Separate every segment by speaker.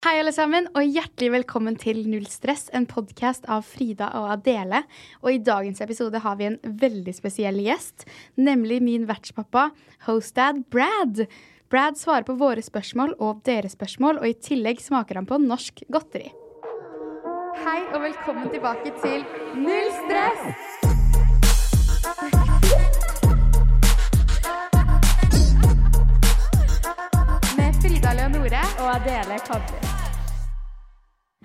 Speaker 1: Hei, alle sammen, og hjertelig velkommen til Null stress, en podkast av Frida og Adele. Og i dagens episode har vi en veldig spesiell gjest, nemlig min vertspappa, hostdad Brad. Brad svarer på våre spørsmål og deres spørsmål, og i tillegg smaker han på norsk godteri. Hei og velkommen tilbake til Null stress! Med Frida Leonore og Adele Kadri.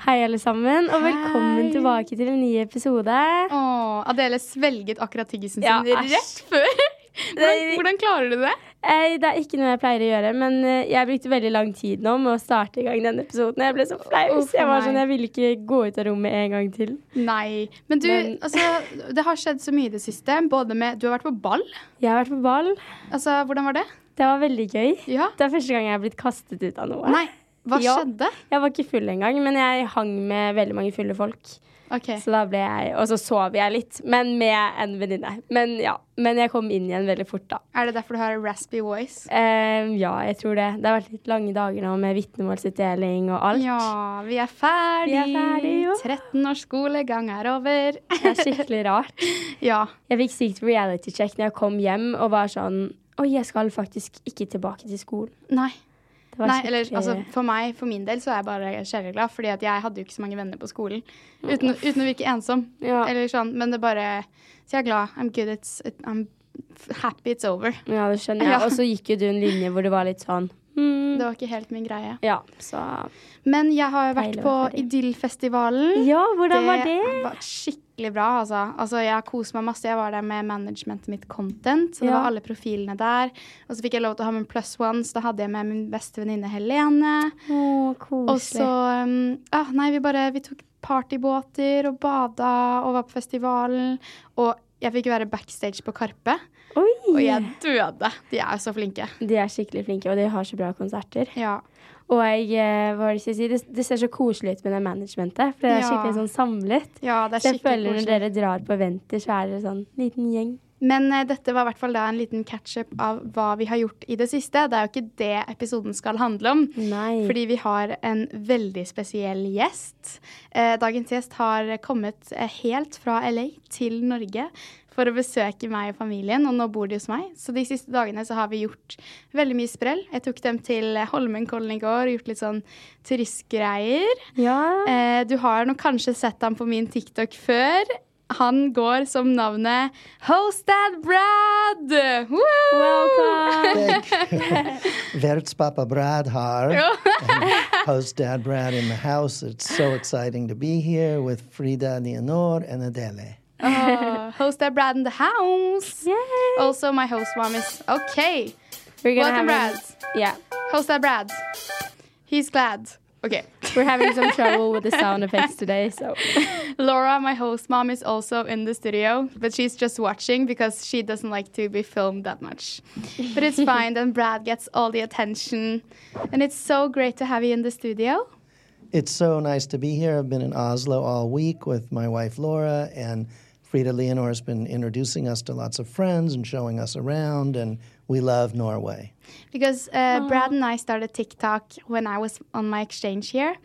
Speaker 2: Hei, alle sammen, og velkommen
Speaker 1: Hei.
Speaker 2: tilbake til en ny episode.
Speaker 1: Åh, Adele svelget akkurat tyggisen sin
Speaker 2: ja,
Speaker 1: rett før. Hvordan, hvordan klarer du det?
Speaker 2: Eh, Det er ikke noe jeg pleier å gjøre, men eh, jeg brukte veldig lang tid nå med å starte i gang denne episoden. Jeg ble så flau. Jeg var sånn, jeg ville ikke gå ut av rommet en gang til.
Speaker 1: Nei. Men du,
Speaker 2: Men-
Speaker 1: altså, det har skjedd så mye i det siste. Både med Du har vært på ball.
Speaker 2: Jeg har vært på ball.
Speaker 1: Altså, hvordan var det?
Speaker 2: Det var veldig gøy.
Speaker 1: Ja.
Speaker 2: Det er første gang jeg har blitt kastet ut av noe.
Speaker 1: Nei. Hva
Speaker 2: Ja.
Speaker 1: skjedde?
Speaker 2: Jeg var ikke full engang, men jeg hang med veldig mange fulle folk.
Speaker 1: Okay.
Speaker 2: Så da ble jeg, Og så sov jeg litt, men med en venninne. Men ja, men jeg kom inn igjen veldig fort, da.
Speaker 1: Er det derfor du har raspy voice?
Speaker 2: Eh, ja, jeg tror det. Det har vært litt lange dager nå med vitnemålsutdeling og alt.
Speaker 1: Ja, vi er ferdig.
Speaker 2: Vi er ferdig, jo.
Speaker 1: 13 års skolegang er over.
Speaker 2: Det er skikkelig rart.
Speaker 1: ja.
Speaker 2: Jeg fikk sykt reality check når jeg kom hjem og var sånn Oi, jeg skal faktisk ikke tilbake til skolen.
Speaker 1: Nei. Nei, eller altså, for meg, for min del, så er jeg bare sjeleglad, fordi at jeg hadde jo ikke så mange venner på skolen. Uten, uten å virke ensom.
Speaker 2: Ja.
Speaker 1: Eller sånn, men det bare Så jeg er glad. I'm good. It's, it, I'm happy it's over.
Speaker 2: Ja, det skjønner jeg.
Speaker 1: Ja.
Speaker 2: Og så gikk jo du en linje hvor det var litt sånn hmm,
Speaker 1: Det var ikke helt min greie.
Speaker 2: Ja, så
Speaker 1: Men jeg har vært
Speaker 2: Deilig
Speaker 1: på. Idyllfestivalen.
Speaker 2: Ja, hvordan var det?
Speaker 1: var skikkelig bra, altså. altså. Jeg koste meg masse. Jeg var der med managementet mitt Content, så det
Speaker 2: Ja.
Speaker 1: var alle profilene der. Og så fikk jeg lov til å ha med one, ones. Da hadde jeg med min beste venninne Helene.
Speaker 2: Å,
Speaker 1: Og så um, ah, Nei, vi bare Vi tok partybåter og bada og var på festivalen. Og jeg fikk være backstage på Karpe.
Speaker 2: Oi!
Speaker 1: Og jeg døde. De er så flinke.
Speaker 2: De er skikkelig flinke, og de har så bra konserter.
Speaker 1: Ja.
Speaker 2: Og jeg, eh, hva det, jeg si? det, det ser så koselig ut med det managementet, for det er skikkelig sånn samlet.
Speaker 1: ja, det er
Speaker 2: Så jeg føler når dere drar på eventer, så er dere sånn liten gjeng.
Speaker 1: Men eh, dette var i hvert fall da en liten catch-up av hva vi har gjort i det siste. Det er jo ikke det episoden skal handle om.
Speaker 2: Nei.
Speaker 1: Fordi vi har en veldig spesiell gjest. Eh, dagens gjest har kommet eh, helt fra LA til Norge for å besøke meg og familien, og nå bor de hos meg. Så de siste dagene så har vi gjort veldig mye sprell. Jeg tok dem til Holmenkollen i går og gjort litt sånn turistgreier.
Speaker 2: Ja.
Speaker 1: Eh, du har nok kanskje sett ham på min TikTok før. Han går som navnet Hostad Brad! Woo!
Speaker 2: Welcome!
Speaker 3: Vertspapa Brad har Hostad Brad in the house. It's so exciting to be here with Frida Nianor and Adele.
Speaker 1: Uh, oh, Host Dad Brad in the house.
Speaker 2: Yay.
Speaker 1: Also, my host mom is okay.
Speaker 2: We're gonna
Speaker 1: Welcome,
Speaker 2: have
Speaker 1: Brad.
Speaker 2: a- yeah,
Speaker 1: Host Dad Brad. He's glad. Okay.
Speaker 2: we're having some trouble with the sound effects today, so
Speaker 1: Laura, my host mom, is also in the studio, but she's just watching because she doesn't like to be filmed that much. But it's fine. Then Brad gets all the attention, and it's so great to have you in the studio.
Speaker 3: It's so nice to be here. I've been in Oslo all week with my wife Laura, and Frida Leonor has been introducing us to lots of friends and showing us around, and we love Norway.
Speaker 1: Because uh, Brad and I started TikTok when I was on my exchange here.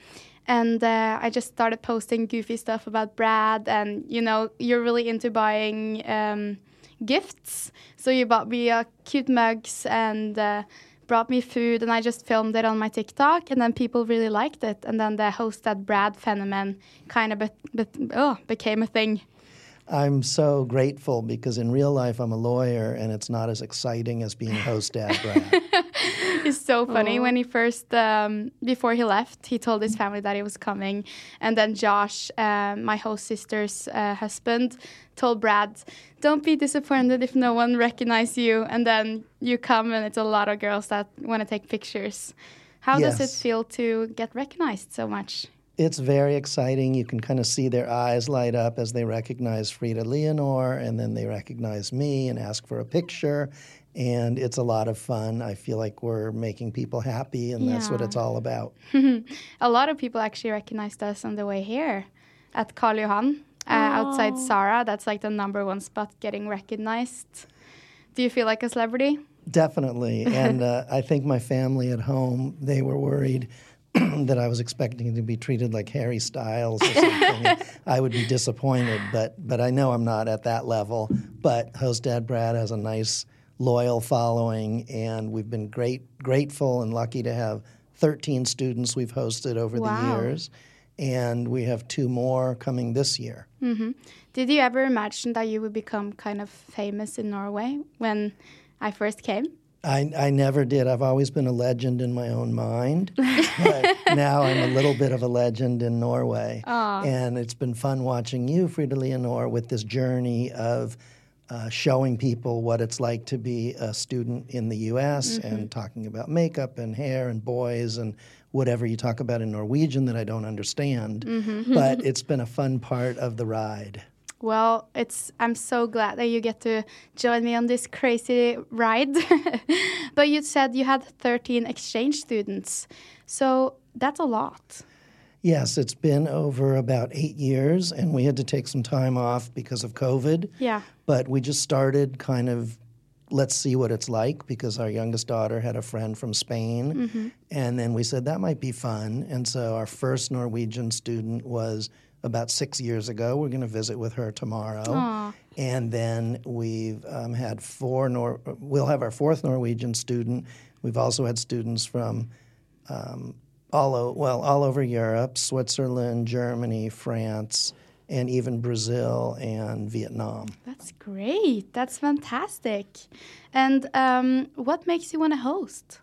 Speaker 1: And uh, I just started posting goofy stuff about Brad. And, you know, you're really into buying um, gifts. So you bought me uh, cute mugs and uh, brought me food and I just filmed it on my TikTok and then people really liked it and then the host dad Brad phenomenon kind of be, be, oh, became a thing.
Speaker 3: I'm so grateful because in real life I'm a lawyer and it's not as exciting as being host dad Brad.
Speaker 1: it's so funny. When he first um, before he left he told his family that he was coming. And then josh uh, my host sister's uh, husband told brad don't be disappointed if no one recognizes you. And then you come and it's a lot of girls that want to take pictures. How
Speaker 3: Yes.
Speaker 1: does it feel to get recognized so much
Speaker 3: It's very exciting. You can kind of see their eyes light up as they recognize Frida Leonore, and then they recognize me and ask for a picture. And it's a lot of fun. I feel like we're making people happy, and that's what it's all about.
Speaker 1: a lot of people actually recognized us on the way here at Karl Johan uh, outside Zara. That's like the number one spot getting recognized. Do you feel like a celebrity?
Speaker 3: Definitely. And uh, I think my family at home, they were worried that I was expecting to be treated like Harry Styles or something. I would be disappointed, but, but I know I'm not at that level. But host dad Brad has a nice, loyal following, and we've been great, grateful and lucky to have 13 students we've hosted over
Speaker 1: Wow.
Speaker 3: the years. And we have two more coming this year. Mm-hmm.
Speaker 1: Did you ever imagine that you would become kind of famous in Norway when I first came?
Speaker 3: I, I never did. I've always been a legend in my own mind, but now I'm a little bit of a legend in Norway. And it's been fun watching you, Frida Leonore, with this journey of uh, showing people what it's like to be a student in the U.S. and talking about makeup and hair and boys and whatever you talk about in Norwegian that I don't understand. But it's been a fun part of the ride.
Speaker 1: Well, it's I'm so glad that you get to join me on this crazy ride. but you said you had 13 exchange students. So that's a lot.
Speaker 3: Yes, it's been over about eight years, and we had to take some time off because of COVID.
Speaker 1: Yeah.
Speaker 3: But we just started kind of, let's see what it's like because our youngest daughter had a friend from Spain. Mm-hmm. And then we said that might be fun. And so our first Norwegian student was about six years ago. We're going to visit with her tomorrow. And then we've um, had four, Nor- we'll have our fourth Norwegian student. We've also had students from all o- well all over Europe, Switzerland, Germany, France, and even Brazil and Vietnam.
Speaker 1: That's great. That's fantastic. And um, what makes you want to host?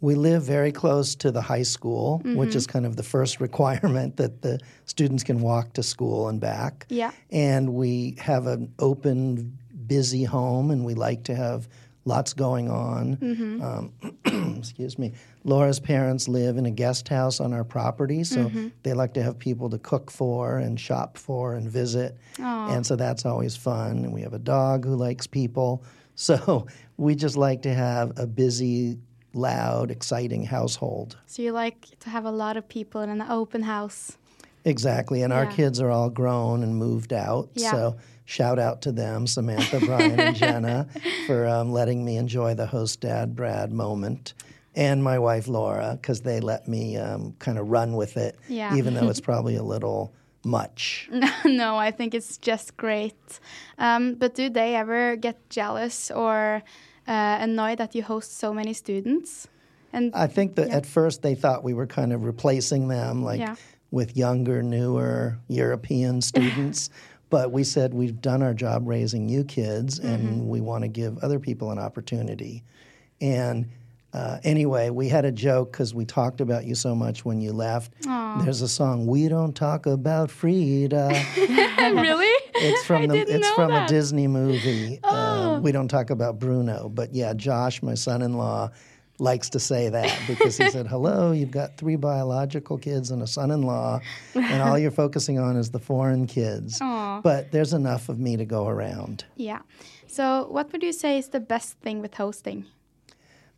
Speaker 3: We live very close to the high school, which is mm-hmm. kind of the first requirement that the students can walk to school and back.
Speaker 1: Yeah.
Speaker 3: And we have an open, busy home, and we like to have lots going on. Mm-hmm. Um, excuse me. Laura's parents live in a guest house on our property, so mm-hmm. they like to have people to cook for and shop for and visit. And so that's always fun. And we have a dog who likes people. So we just like to have a busy, loud, exciting household.
Speaker 1: So you like to have a lot of people in an open house.
Speaker 3: Exactly. And our kids are all grown and moved out.
Speaker 1: Yeah.
Speaker 3: So shout out to them, Samantha, Brian, and Jenna, for um, letting me enjoy the host dad Brad moment. And my wife Laura, because they let me um, kind of run with it,
Speaker 1: Yeah.
Speaker 3: even though it's probably a little much.
Speaker 1: no, I think it's just great. Um, but do they ever get jealous or uh, annoyed that you host so many students? And
Speaker 3: I think that at first they thought we were kind of replacing them, like
Speaker 1: Yeah.
Speaker 3: with younger, newer European students. but we said we've done our job raising you kids, and we want to give other people an opportunity. And uh, anyway, we had a joke because we talked about you so much when you left. There's a song, "We Don't Talk About Frida."
Speaker 1: really?
Speaker 3: It's from
Speaker 1: I
Speaker 3: the it's from
Speaker 1: that. Oh.
Speaker 3: a Disney movie. Uh, we don't talk about Bruno, but yeah, Josh, my son-in-law, likes to say that because he said, "Hello, you've got three biological kids and a son-in-law, and all you're focusing on is the foreign kids." But there's enough of me to go around.
Speaker 1: Yeah. So, what would you say is the best thing with hosting?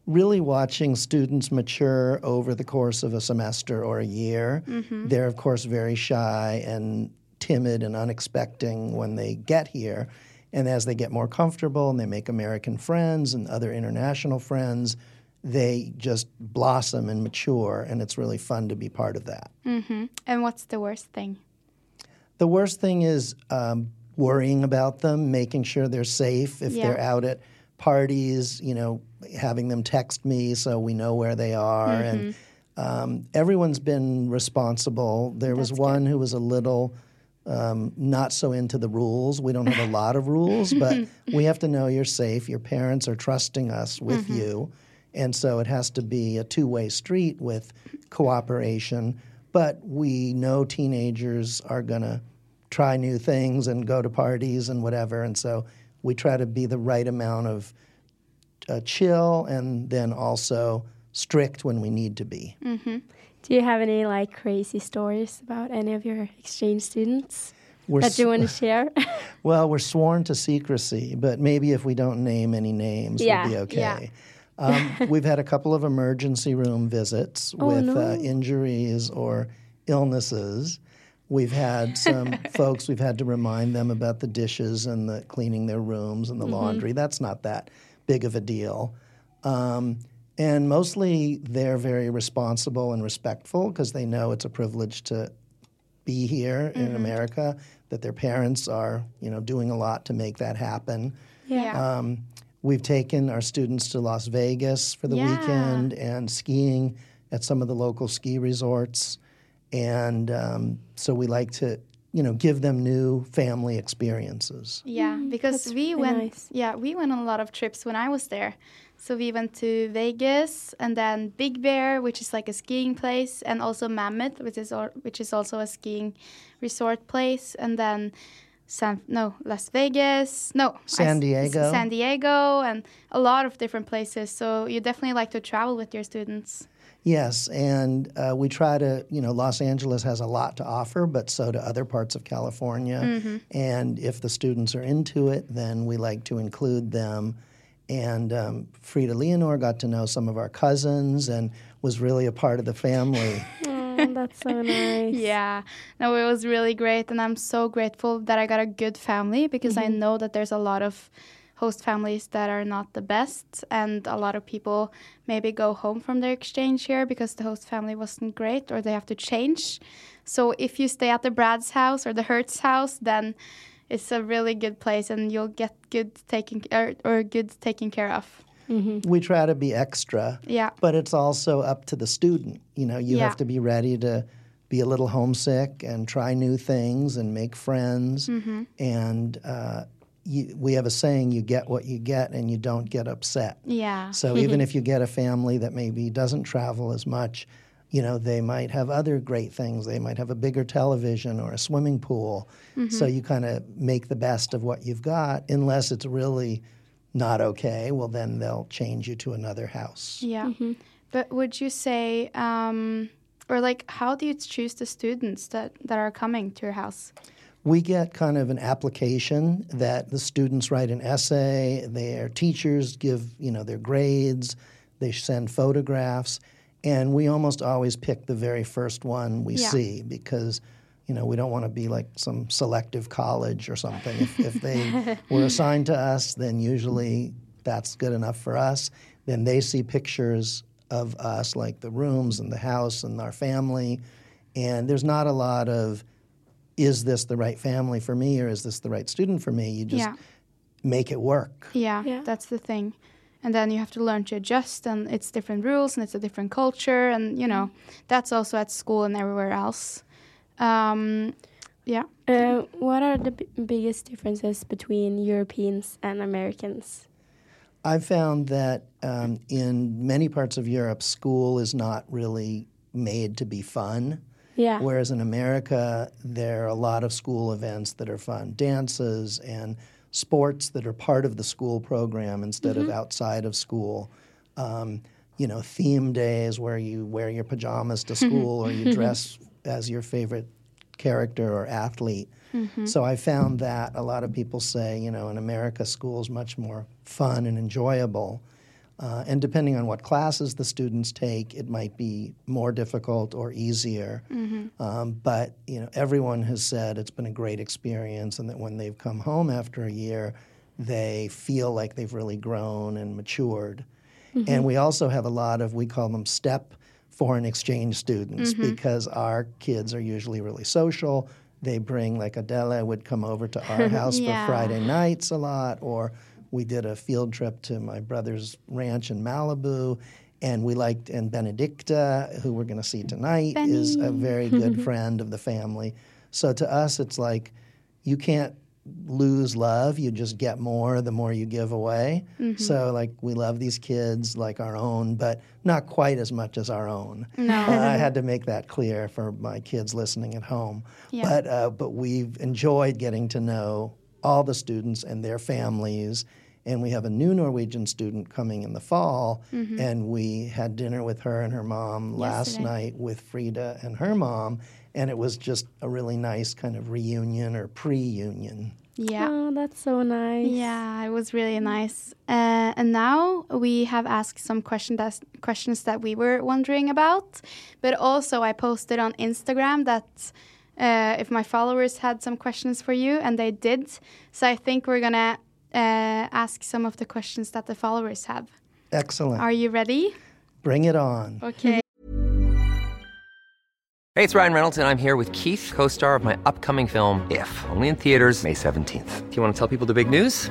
Speaker 3: Really watching students mature over the course of a semester or a year. They're, of course, very shy and timid and unexpecting when they get here. And as they get more comfortable and they make American friends and other international friends, they just blossom and mature, and it's really fun to be part of that.
Speaker 1: And what's the worst thing?
Speaker 3: The worst thing is um, worrying about them, making sure they're safe if
Speaker 1: Yeah.
Speaker 3: they're out at parties, you know, having them text me so we know where they are. And um, everyone's been responsible. There was one who was a little um, not so into the rules. We don't have a lot of rules, but we have to know you're safe. Your parents are trusting us with you. And so it has to be a two way street with cooperation. But we know teenagers are going to try new things and go to parties and whatever. And so we try to be the right amount of uh, chill and then also strict when we need to be.
Speaker 2: Do you have any like crazy stories about any of your exchange students
Speaker 3: We're
Speaker 2: that you want to share?
Speaker 3: Well, we're sworn to secrecy, but maybe if we don't name any names,
Speaker 2: Yeah,
Speaker 3: we'll be
Speaker 1: yeah.
Speaker 3: okay. Um, we've had a couple of emergency room visits
Speaker 2: Oh,
Speaker 3: with
Speaker 2: no.
Speaker 3: uh, injuries or illnesses. We've had some folks, we've had to remind them about the dishes and the cleaning their rooms and the
Speaker 2: Mm-hmm.
Speaker 3: laundry. That's not that big of a deal. Um, and mostly they're very responsible and respectful because they know it's a privilege to be here
Speaker 2: Mm-hmm.
Speaker 3: in America, that their parents are, you know, doing a lot to make that happen.
Speaker 1: Yeah.
Speaker 3: Um, we've taken our students to Las Vegas for the
Speaker 1: Yeah.
Speaker 3: weekend and skiing at some of the local ski resorts, and um, so we like to, you know, give them new family experiences.
Speaker 1: Yeah, because
Speaker 2: that's
Speaker 1: we
Speaker 2: really
Speaker 1: went.
Speaker 2: nice.
Speaker 1: Yeah, we went on a lot of trips when I was there. So we went to Vegas and then Big Bear, which is like a skiing place, and also Mammoth, which is al- which is also a skiing resort place, and then San no Las Vegas, no
Speaker 3: San
Speaker 1: s-
Speaker 3: Diego.
Speaker 1: San Diego, and a lot of different places. So you definitely like to travel with your students.
Speaker 3: Yes, and uh, we try to, you know, Los Angeles has a lot to offer, but so do other parts of California. And if the students are into it, then we like to include them. And um, Frida Leonore got to know some of our cousins and was really a part of the family.
Speaker 2: oh, that's so nice.
Speaker 1: Yeah, no, it was really great, and I'm so grateful that I got a good family because I know that there's a lot of host families that are not the best, and a lot of people maybe go home from their exchange here because the host family wasn't great or they have to change. So if you stay at the Brad's house or the Hertz house, then it's a really good place, and you'll get good taken or, or good taken care of.
Speaker 3: we try to be extra,
Speaker 1: Yeah.
Speaker 3: but it's also up to the student. You know, you
Speaker 1: Yeah.
Speaker 3: have to be ready to be a little homesick and try new things and make friends.
Speaker 1: Mm-hmm.
Speaker 3: And uh, you, we have a saying: "You get what you get, and you don't get upset."
Speaker 1: Yeah.
Speaker 3: So even if you get a family that maybe doesn't travel as much, you know, they might have other great things. They might have a bigger television or a swimming pool. So you kind of make the best of what you've got, unless it's really not okay. Well, then they'll change you to another house.
Speaker 1: Yeah. But would you say, um, or like, how do you choose the students that, that are coming to your house?
Speaker 3: We get kind of an application that the students write an essay, their teachers give, you know, their grades, they send photographs, and we almost always pick the very first one we
Speaker 1: Yeah.
Speaker 3: see because you know, we don't want to be like some selective college or something. If, if they were assigned to us, then usually that's good enough for us. Then they see pictures of us, like the rooms and the house and our family. And there's not a lot of, is this the right family for me or is this the right student for me? You just
Speaker 1: yeah.
Speaker 3: make it work.
Speaker 1: Yeah,
Speaker 2: Yeah.
Speaker 1: that's the thing. And then you have to learn to adjust, and it's different rules, and it's a different culture, and you know, that's also at school and everywhere else. Um, yeah.
Speaker 2: Uh, what are the b- biggest differences between Europeans and Americans?
Speaker 3: I've found that um, in many parts of Europe, school is not really made to be fun.
Speaker 2: Yeah.
Speaker 3: Whereas in America, there are a lot of school events that are fun, dances and sports that are part of the school program instead of outside of school. Um, you know, theme days where you wear your pajamas to school or you dress as your favorite character or athlete. So I found that a lot of people say, you know, in America, school is much more fun and enjoyable. Uh, and depending on what classes the students take, it might be more difficult or easier. Um, but you know, everyone has said it's been a great experience, and that when they've come home after a year, they feel like they've really grown and matured. And we also have a lot of we call them step foreign exchange students because our kids are usually really social. They bring like Adela would come over to our house
Speaker 1: Yeah.
Speaker 3: for Friday nights a lot, or we did a field trip to my brother's ranch in Malibu, and we liked and Benedicta, who we're going to see tonight, is a very good friend of the family. So to us, it's like you can't lose love; you just get more the more you give away. So like we love these kids like our own, but not quite as much as our own. No, I had to make that clear for my kids listening at home.
Speaker 1: Yeah.
Speaker 3: But uh, but we've enjoyed getting to know all the students and their families. And we have a new Norwegian student coming in the fall, and we had dinner with her and her mom last night with Frida and her mom, and it was just a really nice kind of reunion or pre-union.
Speaker 1: Yeah.
Speaker 2: Oh, that's so nice.
Speaker 1: Yeah, it was really nice. Uh, and now we have asked some question that, questions that we were wondering about. But also, I posted on Instagram that uh, if my followers had some questions for you, and they did. So I think we're going to uh, ask some of the questions that the followers have.
Speaker 3: Excellent.
Speaker 1: Are you ready?
Speaker 3: Bring it on.
Speaker 1: Okay.
Speaker 4: Hey, it's Ryan Reynolds, and I'm here with Keith, co star of my upcoming film, If, only in theaters, May 17th. Do you want to tell people the big news?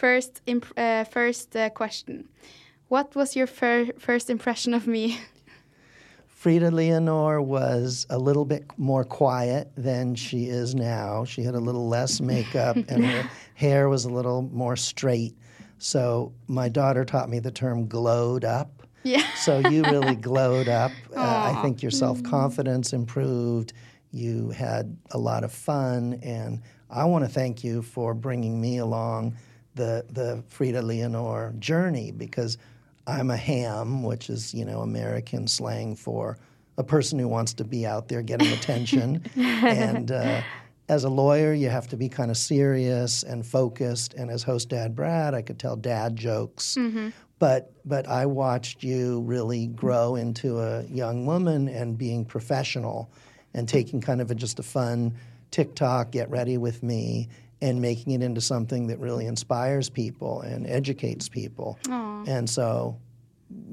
Speaker 1: First, uh, first uh, question. What was your fir- first impression of me?
Speaker 3: Frida Leonore was a little bit more quiet than she is now. She had a little less makeup and her hair was a little more straight. So my daughter taught me the term glowed up.
Speaker 1: Yeah.
Speaker 3: So you really glowed up. Uh, I think your self confidence improved. You had a lot of fun, and I want to thank you for bringing me along the the Frida Leonore journey because I'm a ham, which is you know American slang for a person who wants to be out there getting attention, and. Uh, as a lawyer, you have to be kind of serious and focused. And as host Dad Brad, I could tell dad jokes. But but I watched you really grow into a young woman and being professional and taking kind of a, just a fun TikTok, get ready with me, and making it into something that really inspires people and educates people. And so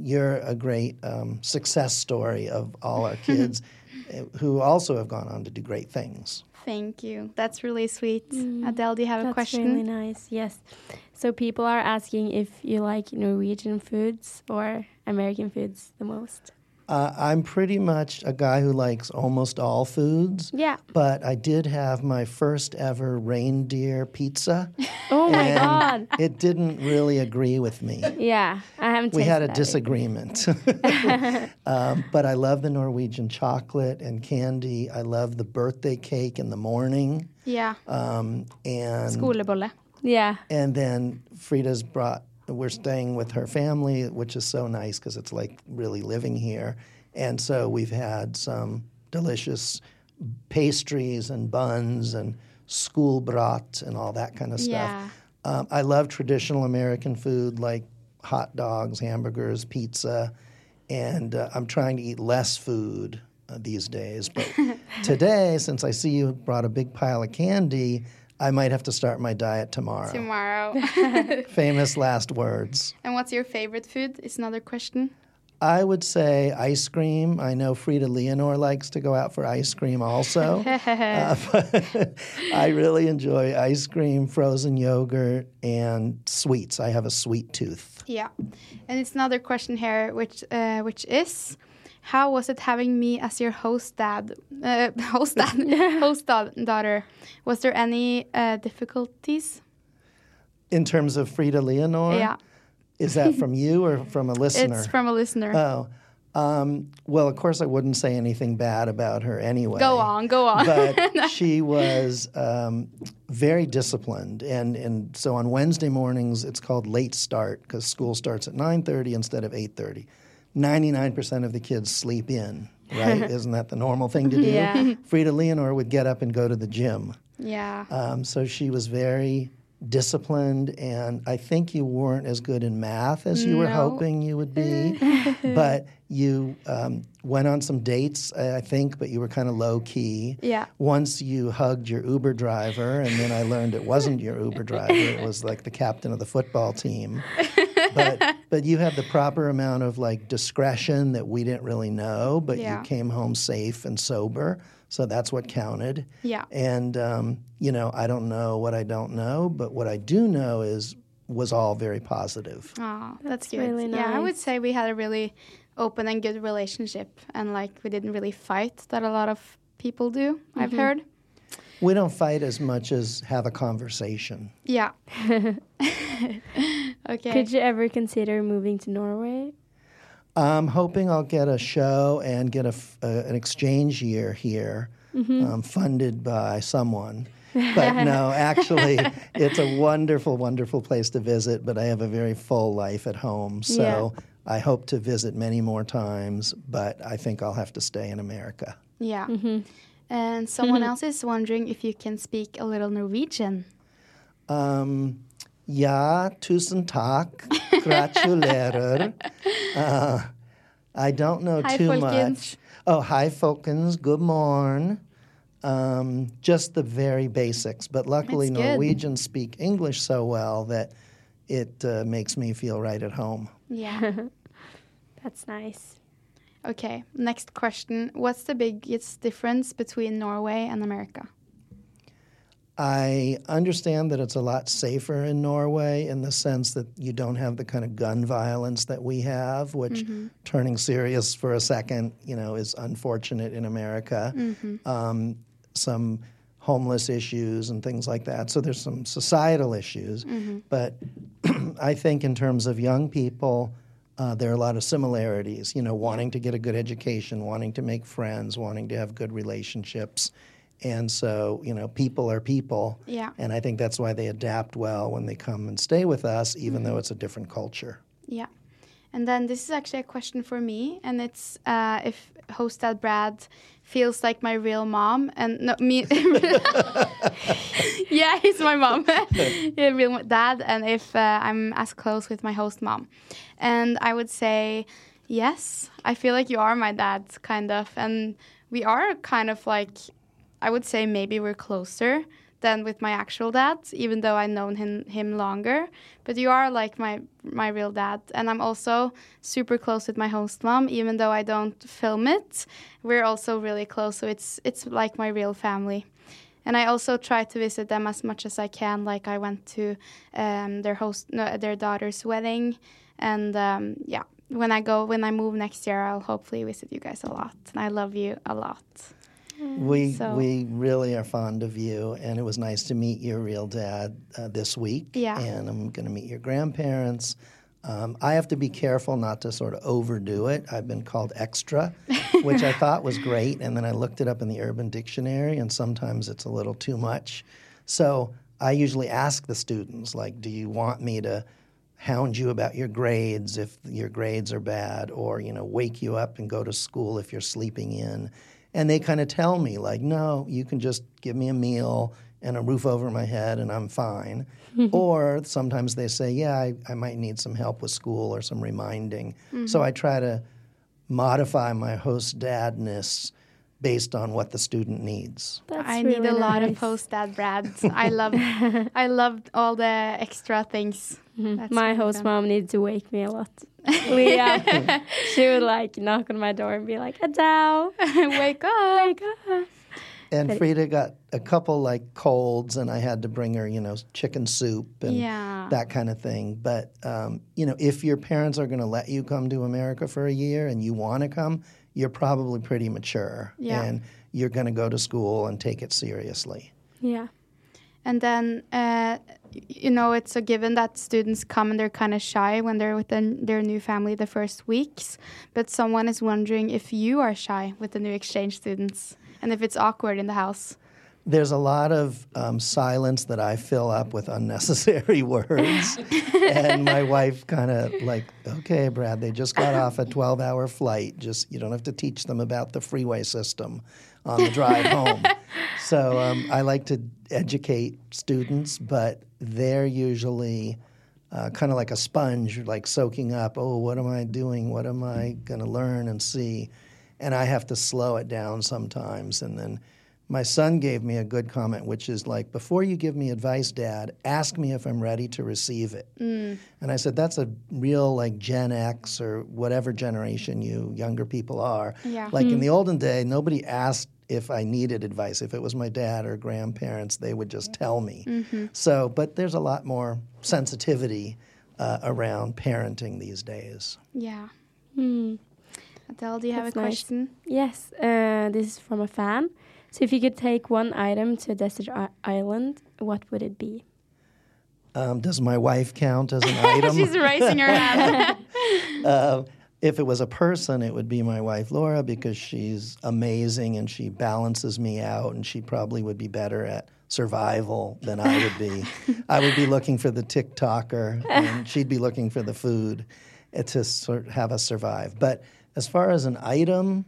Speaker 3: you're a great um, success story of all our kids eh, who also have gone on to do great things.
Speaker 1: Thank you. That's really sweet. Adele, do you have a question?
Speaker 2: That's
Speaker 1: question?
Speaker 2: really nice. Yes. So people are asking if you like Norwegian foods or American foods the most.
Speaker 3: Uh, I'm pretty much a guy who likes almost all foods.
Speaker 2: Yeah.
Speaker 3: But I did have my first ever reindeer pizza.
Speaker 2: Oh my god.
Speaker 3: It didn't really agree with me.
Speaker 2: Yeah, I haven't.
Speaker 3: We had a disagreement. um, but I love the Norwegian chocolate and candy. I love the birthday cake in the morning.
Speaker 1: Yeah.
Speaker 3: Um, and
Speaker 1: Skolebolle.
Speaker 2: Yeah.
Speaker 3: and then Frida's brought. We're staying with her family, which is so nice because it's like really living here. And so we've had some delicious pastries and buns and skolebrød and all that kind of stuff.
Speaker 1: Yeah.
Speaker 3: Um, I love traditional American food like hot dogs, hamburgers, pizza, and uh, I'm trying to eat less food uh, these days. But today, since I see you brought a big pile of candy, I might have to start my diet tomorrow.
Speaker 1: Tomorrow.
Speaker 3: Famous last words.
Speaker 1: and what's your favorite food? Is another question.
Speaker 3: I would say ice cream. I know Frida Leonore likes to go out for ice cream also. uh, I really enjoy ice cream, frozen yogurt, and sweets. I have a sweet tooth.
Speaker 1: Yeah. And it's another question here, which uh, which is, how was it having me as your host dad, uh, host dad, host da- daughter? Was there any uh, difficulties?
Speaker 3: In terms of Frida Leonore,
Speaker 1: Yeah.
Speaker 3: Is that from you or from a listener?
Speaker 1: It's from a listener.
Speaker 3: Oh, um, well, of course, I wouldn't say anything bad about her anyway.
Speaker 1: go on, go on.
Speaker 3: But she was um, very disciplined, and and so on Wednesday mornings it's called late start because school starts at nine thirty instead of eight thirty. Ninety nine percent of the kids sleep in. Right? Isn't that the normal thing to do?
Speaker 2: Yeah.
Speaker 3: Frida Leonore would get up and go to the gym.
Speaker 1: yeah.
Speaker 3: Um, so she was very disciplined, and I think you weren't as good in math as you were hoping you would be. but you um, went on some dates, I I think, but you were kind of low key.
Speaker 1: Yeah.
Speaker 3: Once you hugged your Uber driver, and then I learned it wasn't your Uber driver; it was like the captain of the football team. But but you had the proper amount of like discretion that we didn't really know, but
Speaker 1: Yeah.
Speaker 3: you came home safe and sober, so that's what counted.
Speaker 1: Yeah.
Speaker 3: And um, you know, I don't know what I don't know, but what I do know is was all very positive.
Speaker 1: Oh, that's,
Speaker 2: That's
Speaker 1: good.
Speaker 2: really
Speaker 1: Yeah, I would say we had a really open and good relationship, and like we didn't really fight that a lot of people do. I've
Speaker 2: Mm-hmm.
Speaker 1: heard.
Speaker 3: We don't fight as much as have a conversation.
Speaker 1: Yeah. okay.
Speaker 2: Could you ever consider moving to Norway?
Speaker 3: I'm hoping I'll get a show and get a f- uh, an exchange year here, um, funded by someone. But no, actually, it's a wonderful, wonderful place to visit. But I have a very full life at home, so I hope to visit many more times. But I think I'll have to stay in America.
Speaker 1: yeah.
Speaker 2: Mm-hmm.
Speaker 1: And someone else is wondering if you can speak a little Norwegian.
Speaker 3: Um, ja, tusen takk. Gratulerer. Uh, I don't know
Speaker 1: Hi,
Speaker 3: too
Speaker 1: folkens.
Speaker 3: much. Oh, hi, folkens. Good morn. Um, just the very basics. But luckily, Norwegians speak English so well that it uh, makes me feel right at home.
Speaker 1: Yeah.
Speaker 2: That's nice.
Speaker 1: okay. Next question. What's the biggest difference between Norway and America?
Speaker 3: I understand that it's a lot safer in Norway in the sense that you don't have the kind of gun violence that we have, which turning serious for a second, you know, is unfortunate in America. Um, some homeless issues and things like that. So there's some societal issues, but I think in terms of young people. Uh, there are a lot of similarities, you know, wanting to get a good education, wanting to make friends, wanting to have good relationships. And so, you know, people are people.
Speaker 1: Yeah.
Speaker 3: And I think that's why they adapt well when they come and stay with us, even though it's a different culture.
Speaker 1: Yeah. And then this is actually a question for me, and it's uh, if host dad Brad feels like my real mom, and no, me. yeah, he's my mom, yeah, real dad, and if uh, I'm as close with my host mom, and I would say yes. I feel like you are my dad, kind of, and we are kind of like, I would say maybe we're closer than with my actual dad, even though I've known him him longer. But you are like my my real dad, and I'm also super close with my host mom, even though I don't film it. We're also really close, so it's it's like my real family. And I also try to visit them as much as I can. Like I went to um, their host, no, their daughter's wedding, and um, yeah. When I go, when I move next year, I'll hopefully visit you guys a lot. And I love you a lot.
Speaker 3: We,
Speaker 1: So-
Speaker 3: we really are fond of you, and it was nice to meet your real dad uh, this week.
Speaker 1: Yeah.
Speaker 3: And I'm going to meet your grandparents. Um, I have to be careful not to sort of overdo it. I've been called extra, which I thought was great, and then I looked it up in the Urban Dictionary, and sometimes it's a little too much. So I usually ask the students, like, do you want me to hound you about your grades if your grades are bad, or you know, wake you up and go to school if you're sleeping in? And they kind of tell me, like, no, you can just give me a meal and a roof over my head and I'm fine. Mm-hmm. or sometimes they say, yeah, I, I might need some help with school or some reminding. Mm-hmm. So I try to modify my host dadness based on what the student needs.
Speaker 2: That's
Speaker 1: I
Speaker 2: really
Speaker 1: need a lot of host dad Brads. I love I love all the extra things. Mm-hmm. That's
Speaker 2: My host
Speaker 1: fun.
Speaker 2: mom needs to wake me a lot. Leah, she would like knock on my door and be like, Adele,
Speaker 1: Wake up.
Speaker 2: wake up.
Speaker 3: And
Speaker 2: But-
Speaker 3: Frida got a couple like colds, and I had to bring her, you know, chicken soup and
Speaker 1: Yeah.
Speaker 3: that kind of thing. But um, you know, if your parents are going to let you come to America for a year and you want to come, you're probably pretty mature,
Speaker 1: Yeah.
Speaker 3: and you're going to go to school and take it seriously.
Speaker 2: Yeah.
Speaker 1: And then, uh, you know, it's a given that students come and they're kind of shy when they're with their, their new family the first weeks. But someone is wondering if you are shy with the new exchange students and if it's awkward in the house.
Speaker 3: There's a lot of um, silence that I fill up with unnecessary words. and my wife kind of like, okay, Brad, they just got off a 12 hour flight. Just, you don't have to teach them about the freeway system on the drive home. So um, I like to educate students, but they're usually uh, kind of like a sponge, like soaking up, oh, what am I doing? What am I going to learn and see? And I have to slow it down sometimes and then my son gave me a good comment, which is like, before you give me advice, Dad, ask me if I'm ready to receive it. Mm. And I said, that's a real like Gen X or whatever generation you younger people are.
Speaker 1: Yeah.
Speaker 3: Like mm. in the olden day, nobody asked if I needed advice. If it was my dad or grandparents, they would just tell me. Mm-hmm. So, but there's a lot more sensitivity uh, around parenting these days.
Speaker 1: Yeah. Mm. Adele, do you
Speaker 2: That's
Speaker 1: have a
Speaker 2: nice.
Speaker 1: question?
Speaker 2: Yes, uh, this is from a fan. So, if you could take one item to a desert island, what would it be?
Speaker 3: Um, does my wife count as an item?
Speaker 1: She's raising her hand.
Speaker 3: uh, if it was a person, it would be my wife Laura because she's amazing and she balances me out, and she probably would be better at survival than I would be. I would be looking for the TikToker, and she'd be looking for the food to sort of have us survive. But as far as an item,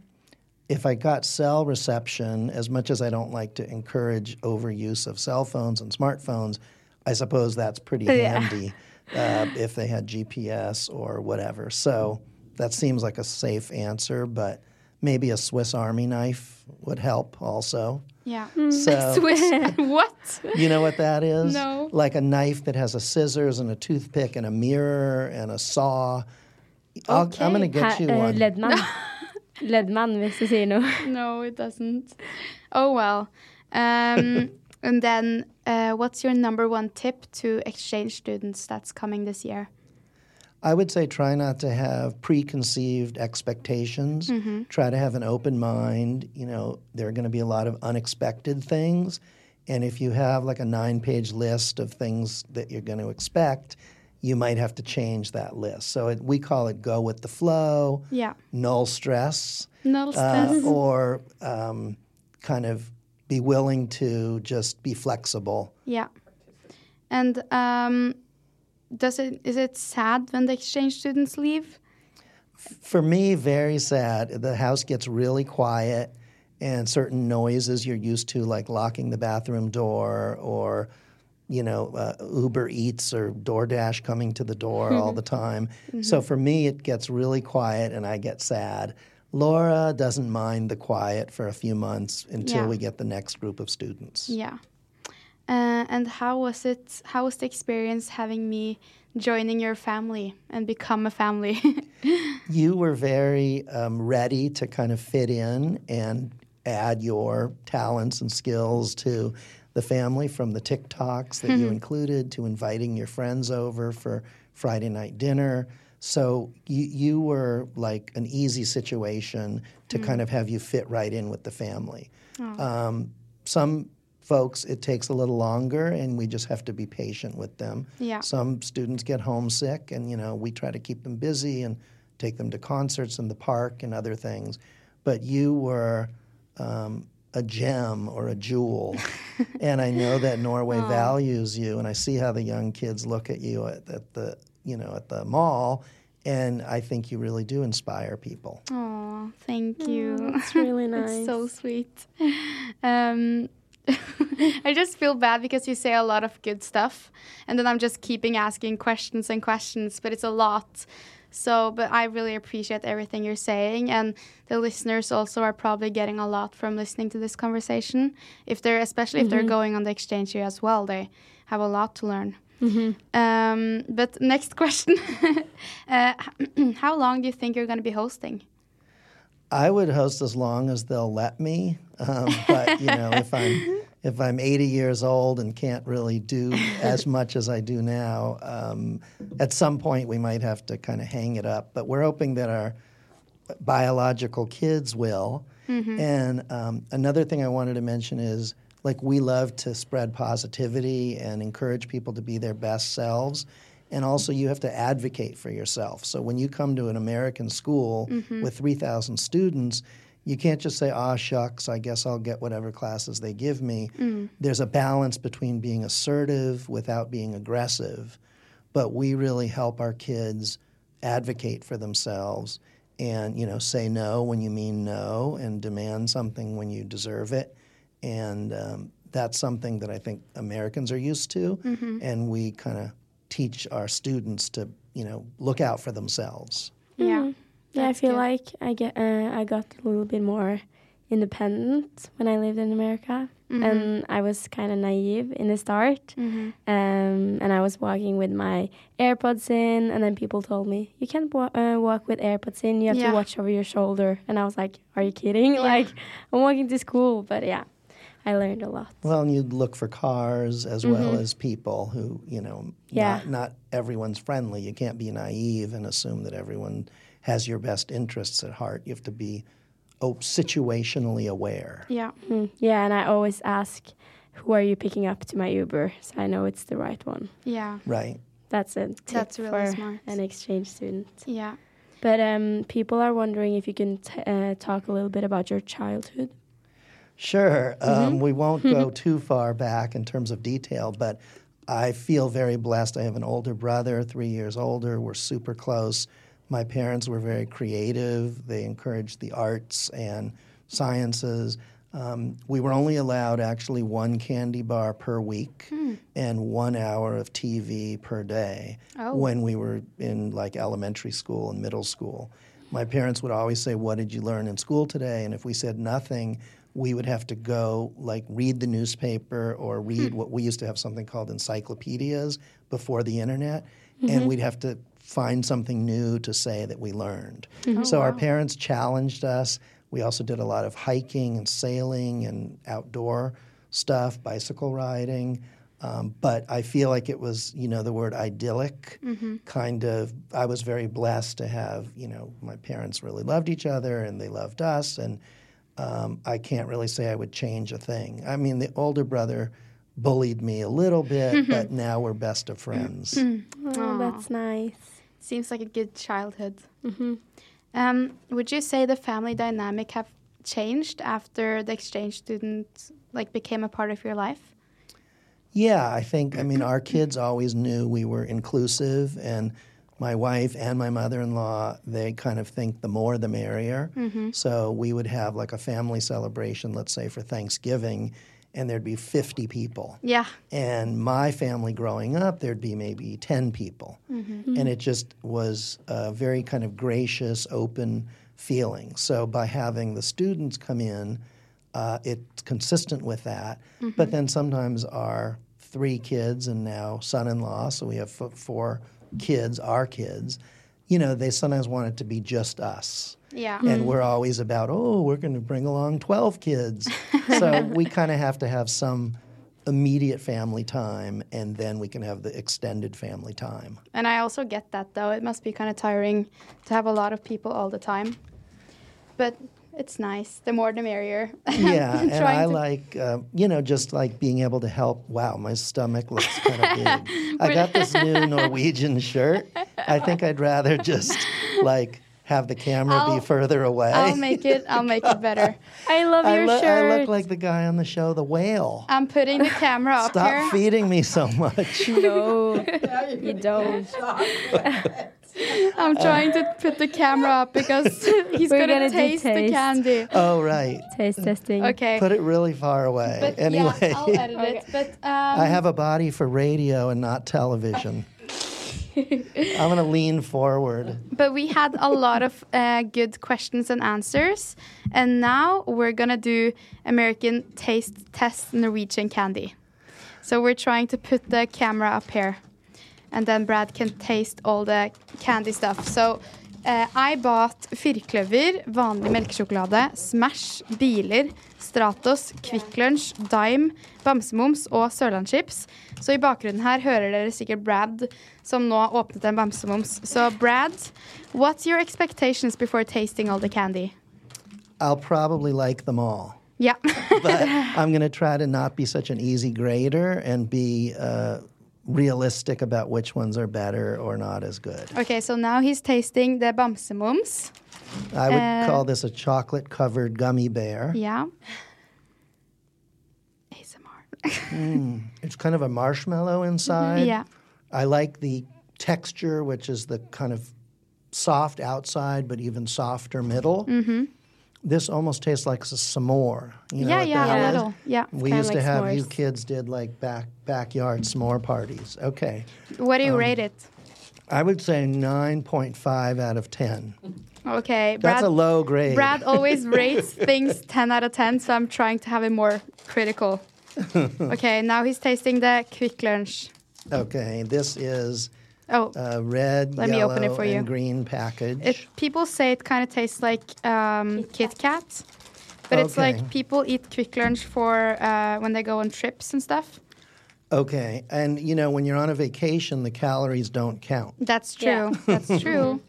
Speaker 3: if I got cell reception, as much as I don't like to encourage overuse of cell phones and smartphones, I suppose that's pretty
Speaker 1: Yeah.
Speaker 3: handy uh, if they had GPS or whatever. So that seems like a safe answer, but maybe a Swiss Army knife would help also.
Speaker 1: Yeah.
Speaker 3: So
Speaker 1: Swiss. what?
Speaker 3: you know what that is?
Speaker 1: No.
Speaker 3: Like a knife that has a scissors and a toothpick and a mirror and a saw. I'll, I'm going to get
Speaker 2: Ha-
Speaker 3: you
Speaker 2: eh,
Speaker 3: one.
Speaker 2: Leddmann. Leddmann, hvis du sier noe.
Speaker 1: No, it doesn't. Oh well. Um, and then, uh, what's your number one tip to exchange students that's coming this year?
Speaker 3: I would say try not to have preconceived expectations. Try to have an open mind. You know, there are going to be a lot of unexpected things. And if you have like a nine page list of things that you're going to expect, you might have to change that list. So it, we call it go with the flow,
Speaker 1: Yeah.
Speaker 3: null stress,
Speaker 1: No
Speaker 3: uh,
Speaker 1: stress.
Speaker 3: or um, kind of be willing to just be flexible.
Speaker 1: yeah. And um, does it is it sad when the exchange students leave?
Speaker 3: For me, very sad. The house gets really quiet, and certain noises you're used to, like locking the bathroom door or, you know, uh, Uber Eats or DoorDash coming to the door all the time. So for me, it gets really quiet, and I get sad. Laura doesn't mind the quiet for a few months until
Speaker 1: Yeah.
Speaker 3: we get the next group of students.
Speaker 1: Yeah. Uh, and how was it? How was the experience having me joining your family and become a family?
Speaker 3: you were very um, ready to kind of fit in and add your talents and skills to the family from the TikToks that you included to inviting your friends over for Friday night dinner. So you, you were like an easy situation to kind of have you fit right in with the family. Um, some folks, it takes a little longer, and we just have to be patient with them.
Speaker 1: Yeah.
Speaker 3: Some students get homesick, and you know we try to keep them busy and take them to concerts in the park and other things. But you were um, a gem or a jewel, and I know that Norway values you, and I see how the young kids look at you at, at the you know at the mall, and I think you really do inspire people.
Speaker 1: Oh, thank you.
Speaker 2: It's really nice.
Speaker 1: It's so sweet. Um, I just feel bad because you say a lot of good stuff, and then I'm just keeping asking questions and questions, but it's a lot. So, but I really appreciate everything you're saying, and the listeners also are probably getting a lot from listening to this conversation. If they're, especially if they're going on the exchange year as well, they have a lot to learn. Um, but next question: uh, How long do you think you're going to be hosting?
Speaker 3: I would host as long as they'll let me. Um, but you know, if I'm if I'm 80 years old and can't really do as much as I do now, um, at some point we might have to kind of hang it up. But we're hoping that our biological kids will. And um, another thing I wanted to mention is like we love to spread positivity and encourage people to be their best selves. And also, you have to advocate for yourself. So, when you come to an American school with 3,000 students, you can't just say, ah, shucks, I guess I'll get whatever classes they give me. There's a balance between being assertive without being aggressive. But we really help our kids advocate for themselves and, you know, say no when you mean no and demand something when you deserve it. And um, that's something that I think Americans are used to. And we kind of teach our students to, you know, look out for themselves.
Speaker 1: Yeah.
Speaker 2: Yeah, I feel
Speaker 1: good.
Speaker 2: like I get uh, I got a little bit more independent when I lived in America,
Speaker 1: Mm-hmm.
Speaker 2: and I was kind of naive in the start. Um, and I was walking with my AirPods in, and then people told me you can't wa- uh, walk with AirPods in. You have
Speaker 1: Yeah.
Speaker 2: to watch over your shoulder. And I was like, Are you kidding? Like I'm walking to school, but yeah, I learned a lot.
Speaker 3: Well, and you look for cars as well as people who, you know,
Speaker 2: Yeah.
Speaker 3: not, not everyone's friendly. You can't be naive and assume that everyone has your best interests at heart. You have to be oh, situationally aware.
Speaker 1: Yeah.
Speaker 2: Mm, yeah, and I always ask, Who are you picking up to my Uber? So I know it's the right one.
Speaker 1: Yeah.
Speaker 3: Right.
Speaker 2: That's a tip
Speaker 1: That's really
Speaker 2: for
Speaker 1: smart.
Speaker 2: an exchange student.
Speaker 1: Yeah.
Speaker 2: But um, people are wondering if you can t- uh, talk a little bit about your childhood.
Speaker 3: Sure.
Speaker 1: Mm-hmm.
Speaker 3: Um, we won't go too far back in terms of detail, but I feel very blessed. I have an older brother, three years older. We're super close. My parents were very creative. They encouraged the arts and sciences. Um, we were only allowed actually one candy bar per week
Speaker 1: Hmm.
Speaker 3: and one hour of TV per day
Speaker 1: Oh.
Speaker 3: when we were in like elementary school and middle school. My parents would always say, What did you learn in school today? And if we said nothing, we would have to go like read the newspaper or read hmm. what we used to have something called encyclopedias before the internet. And mm-hmm. we'd have to find something new to say that we learned. Mm-hmm. so oh, our parents challenged us. We also did a lot of hiking and sailing and outdoor stuff, bicycle riding. Um, but I feel like it was, you know, the word idyllic mm-hmm. kind of. I was very blessed to have, you know, my parents really loved each other and they loved us. And um, I can't really say I would change a thing. I mean, the older brother bullied me a little bit, but now we're best of friends.
Speaker 2: Oh, that's nice.
Speaker 1: Seems like a good childhood. Um, would you say the family dynamic have changed after the exchange student like became a part of your life?
Speaker 3: Yeah, I think, I mean, our kids always knew we were inclusive, and my wife and my mother in law, they kind of think the more the merrier. So we would have like a family celebration, let's say for Thanksgiving, and there'd be 50 people.
Speaker 1: Yeah.
Speaker 3: And my family growing up, there'd be maybe 10 people. mm-hmm. And it just was a very kind of gracious, open feeling. So by having the students come in, uh, it's consistent with that. But then sometimes our three kids and now son in law, so we have four kids, our kids, you know, they sometimes want it to be just us.
Speaker 1: Yeah.
Speaker 3: And mm-hmm. we're always about, oh, we're going to bring along 12 kids. so we kind of have to have some immediate family time and then we can have the extended family time.
Speaker 1: And I also get that though. It must be kind of tiring to have a lot of people all the time. But it's nice. The more the merrier.
Speaker 3: Yeah, and I
Speaker 1: to-
Speaker 3: like, uh, you know, just like being able to help. Wow, my stomach looks kind of big. I got this new Norwegian shirt. I think I'd rather just like have the camera
Speaker 1: I'll-
Speaker 3: be further away.
Speaker 1: I'll make it. I'll make it better.
Speaker 2: I love
Speaker 3: I,
Speaker 2: your
Speaker 3: lo- I look like the guy on the show, The Whale.
Speaker 1: I'm putting the camera up
Speaker 3: Stop
Speaker 1: here.
Speaker 3: feeding me so much.
Speaker 2: no, you don't.
Speaker 1: I'm trying to put the camera up because he's
Speaker 2: We're
Speaker 1: gonna,
Speaker 2: gonna do
Speaker 1: taste, the candy.
Speaker 3: oh, right.
Speaker 2: Taste testing.
Speaker 1: Okay.
Speaker 3: Put it really far away.
Speaker 1: but
Speaker 3: anyway,
Speaker 1: yeah, I'll edit it. But um,
Speaker 3: I have a body for radio and not television. I'm going to lean forward.
Speaker 1: But we had a lot of uh, good questions and answers. And now we're going to do American Taste Test Norwegian Candy. So we're trying to put the camera up here. And then Brad can taste all the candy stuff. So uh, I bought firkløver, vanlig melkesjokolade, Smash, biler, Stratos, Kvikk Lunsj, Dime, Bamsemums og Sørlandschips. Så i bakgrunnen her hører dere sikkert Brad som nå åpnet en Bamsemums. Så Brad, what's your expectations before tasting all the candy?
Speaker 3: I'll probably like them all.
Speaker 1: Yeah.
Speaker 3: but I'm going to try to not be such an easy grader and be uh, realistic about which ones are better or not as good.
Speaker 1: okay, so now he's tasting the Bamsemums.
Speaker 3: I would
Speaker 1: Uh,
Speaker 3: call this a chocolate covered gummy bear.
Speaker 1: Yeah. ASMR.
Speaker 3: It's kind of a marshmallow inside.
Speaker 1: yeah.
Speaker 3: I like the texture, which is the kind of soft outside, but even softer middle. Mm-hmm. This almost tastes like a s'more. You know
Speaker 1: yeah, yeah, a little. Yeah.
Speaker 3: We used to
Speaker 2: like
Speaker 3: have you kids did like back backyard s'more parties. Okay,
Speaker 1: What do you um, rate it?
Speaker 3: I would say nine point five out of ten.
Speaker 1: Okay,
Speaker 3: That's a low grade.
Speaker 1: Brad always rates things 10 out of 10, so I'm trying to have it more critical. okay, now he's tasting the Kvikk Lunsj.
Speaker 3: Okay, this is
Speaker 1: Oh,
Speaker 3: a red,
Speaker 1: Let me
Speaker 3: yellow,
Speaker 1: open it for you.
Speaker 3: and green package.
Speaker 1: it, people say it kind of tastes like um, Kit Kat, but it's like people eat Kvikk Lunsj for uh, when they go on trips and stuff.
Speaker 3: okay, and you know when you're on a vacation, the calories don't count.
Speaker 1: That's true.
Speaker 2: Yeah.
Speaker 1: That's true.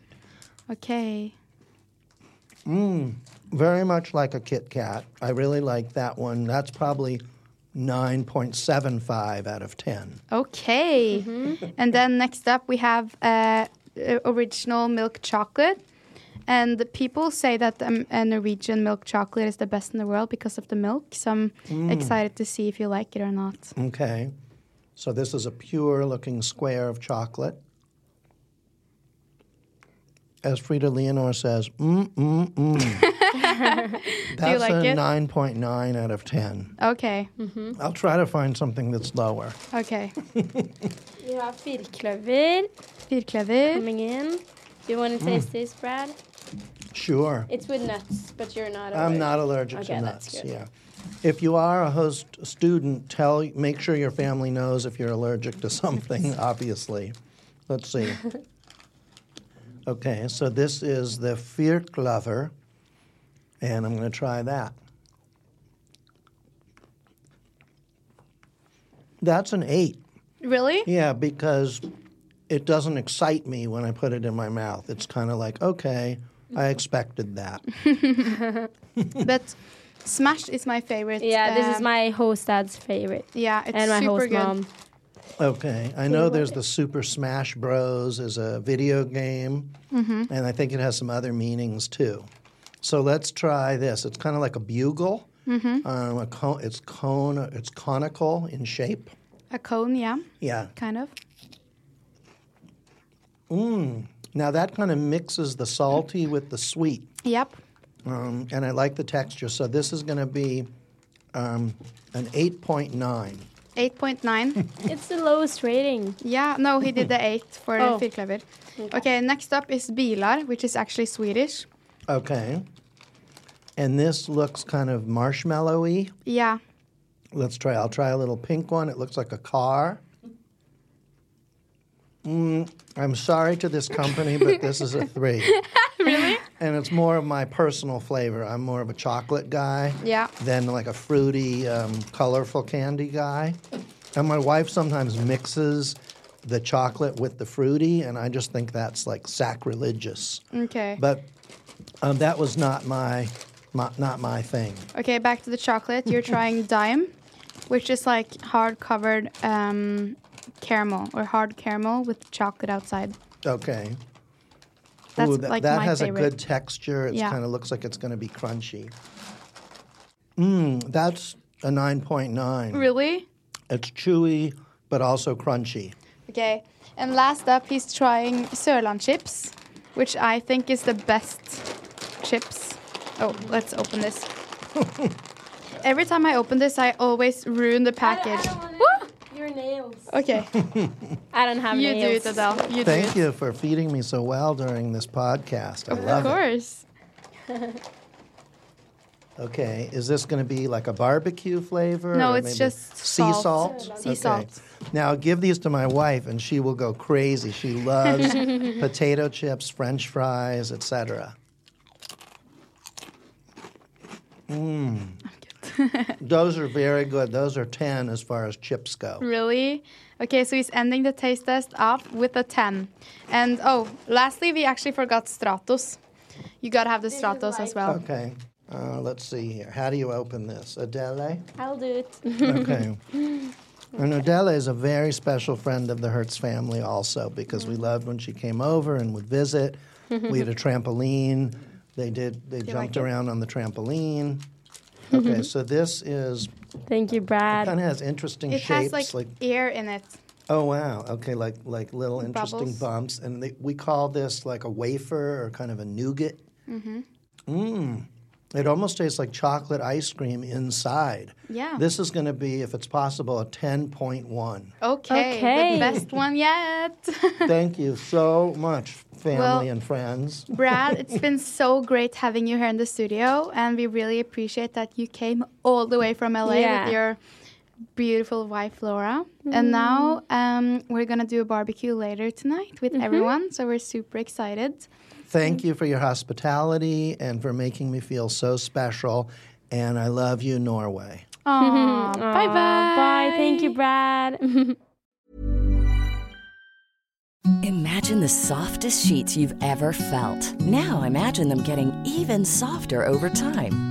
Speaker 1: Okay.
Speaker 3: Very much like a Kit Kat. I really like that one. That's probably 9.75 out of 10.
Speaker 1: Okay. And then next up, we have uh, uh, original milk chocolate. And people say that um, a Norwegian milk chocolate is the best in the world because of the milk. So I'm excited to see if you like it or not.
Speaker 3: Okay. So this is a pure looking square of chocolate. As Frida Leonore says, mm, mm, mm. That's
Speaker 1: like
Speaker 3: a
Speaker 1: it?
Speaker 3: 9.9 out of 10.
Speaker 1: Okay. Mm-hmm.
Speaker 3: I'll try to find something that's lower.
Speaker 1: Okay.
Speaker 2: You have firkløver
Speaker 1: Firkløver.
Speaker 2: coming in. Do you want to taste mm. this, Brad?
Speaker 3: Sure.
Speaker 2: It's with nuts, but you're not.
Speaker 3: I'm not allergic
Speaker 2: Okay,
Speaker 3: to
Speaker 2: that's
Speaker 3: nuts.
Speaker 2: good.
Speaker 3: Yeah. If you are a host student, tell make sure your family knows if you're allergic to something. obviously, let's see. Okay, so this is the Firkløver, and I'm going to try that. That's an eight.
Speaker 1: Really?
Speaker 3: Yeah, because it doesn't excite me when I put it in my mouth. It's kind of like, okay, I expected that.
Speaker 1: But Smash is my favorite.
Speaker 2: Yeah, this is
Speaker 1: um,
Speaker 2: my host dad's favorite,
Speaker 1: Yeah, it's
Speaker 2: and my
Speaker 1: super
Speaker 2: host
Speaker 1: good.
Speaker 2: mom.
Speaker 3: Okay, I know there's the Super Smash Bros. as a video game, and I think it has some other meanings too. So let's try this. It's kind of like a bugle. Um, a co- it's cone. It's conical in shape.
Speaker 1: A cone, yeah,
Speaker 3: Yeah.
Speaker 1: kind of.
Speaker 3: Now that kind of mixes the salty with the sweet,
Speaker 1: Yep.
Speaker 3: um, and I like the texture. So this is going to be um, an eight point nine.
Speaker 1: 8.9.
Speaker 2: It's the lowest rating.
Speaker 1: yeah, no, he did the 8 for
Speaker 2: Oh.
Speaker 1: the Firkløver. Okay, next up is Bilar, which is actually Swedish.
Speaker 3: Okay, and this looks kind of marshmallowy.
Speaker 1: Yeah.
Speaker 3: Let's try. I'll try a little pink one. It looks like a car. Mm, I'm sorry to this company, but this is a three. really? And it's more of my personal flavor. I'm more of a chocolate guy
Speaker 1: Yeah.
Speaker 3: than like a fruity, um, colorful candy guy. And my wife sometimes mixes the chocolate with the fruity, and I just think that's like sacrilegious.
Speaker 1: Okay.
Speaker 3: But um, that was not my, my not my thing.
Speaker 1: Okay, back to the chocolate. You're trying Dime, which is like hard covered um, caramel or hard caramel with chocolate outside.
Speaker 3: Okay.
Speaker 1: That's
Speaker 3: Ooh, that,
Speaker 1: like
Speaker 3: that
Speaker 1: my
Speaker 3: has
Speaker 1: favorite.
Speaker 3: a good texture. It
Speaker 1: Yeah.
Speaker 3: kind of looks like it's going to be crunchy. Mmm, that's a 9.9.
Speaker 1: Really?
Speaker 3: It's chewy, but also crunchy.
Speaker 1: Okay. And last up, he's trying Sørland chips, which I think is the best chips. Oh, let's open this. Every time I open this, I always ruin the package. Woo!
Speaker 2: Your nails.
Speaker 1: Okay,
Speaker 2: I don't have
Speaker 1: you do
Speaker 2: nails.
Speaker 1: it, Adele. You do
Speaker 3: Thank
Speaker 1: it.
Speaker 3: you for feeding me so well during this podcast. I
Speaker 1: Of
Speaker 3: love it.
Speaker 1: course.
Speaker 3: Okay, is this going to be like a barbecue flavor?
Speaker 1: No,
Speaker 3: or
Speaker 1: it's
Speaker 3: maybe
Speaker 1: just
Speaker 3: sea
Speaker 1: salt.
Speaker 3: salt.
Speaker 1: Sea
Speaker 3: Okay.
Speaker 1: salt.
Speaker 3: Now give these to my wife, and she will go crazy. She loves potato chips, French fries, etc. Mm. Those are very good. Those are ten as far as chips go.
Speaker 1: Really? Okay, so he's ending the taste test off with a 10. And oh, lastly, we actually forgot Stratos. You gotta have the Stratos as well.
Speaker 3: Okay. Uh, let's see here. How do you open this? Adele?
Speaker 2: I'll do it.
Speaker 3: Okay. and Adele is a very special friend of the Hertz family also because we loved when she came over and would visit. we had a trampoline. They did they jumped
Speaker 1: like
Speaker 3: around on the trampoline. Okay, so this is
Speaker 2: Thank you, Brad.
Speaker 3: It kind of has interesting
Speaker 1: It
Speaker 3: shapes
Speaker 1: has like, air in it.
Speaker 3: Oh wow! Okay, like like little interesting
Speaker 1: Bubbles.
Speaker 3: bumps, and they, we call this like a wafer or kind of a nougat. Mm-hmm. Mmm. It almost tastes like chocolate ice cream inside.
Speaker 1: Yeah.
Speaker 3: This is going to be, if it's possible, a ten point one.
Speaker 1: Okay,
Speaker 2: Okay.
Speaker 1: the best one yet.
Speaker 3: Thank you so much, family
Speaker 1: Well-
Speaker 3: and friends.
Speaker 1: Brad, it's been so great having you here in the studio, and we really appreciate that you came all the way from LA
Speaker 2: Yeah.
Speaker 1: with your beautiful wife Laura. And now um, we're gonna do a barbecue later tonight with everyone, so we're super excited.
Speaker 3: Thank mm-hmm. you for your hospitality and for making me feel so special. And I love you, Norway.
Speaker 1: Aw, bye bye.
Speaker 2: Bye. Thank you, Brad.
Speaker 5: Imagine the softest sheets you've ever felt. Now imagine them getting even softer over time.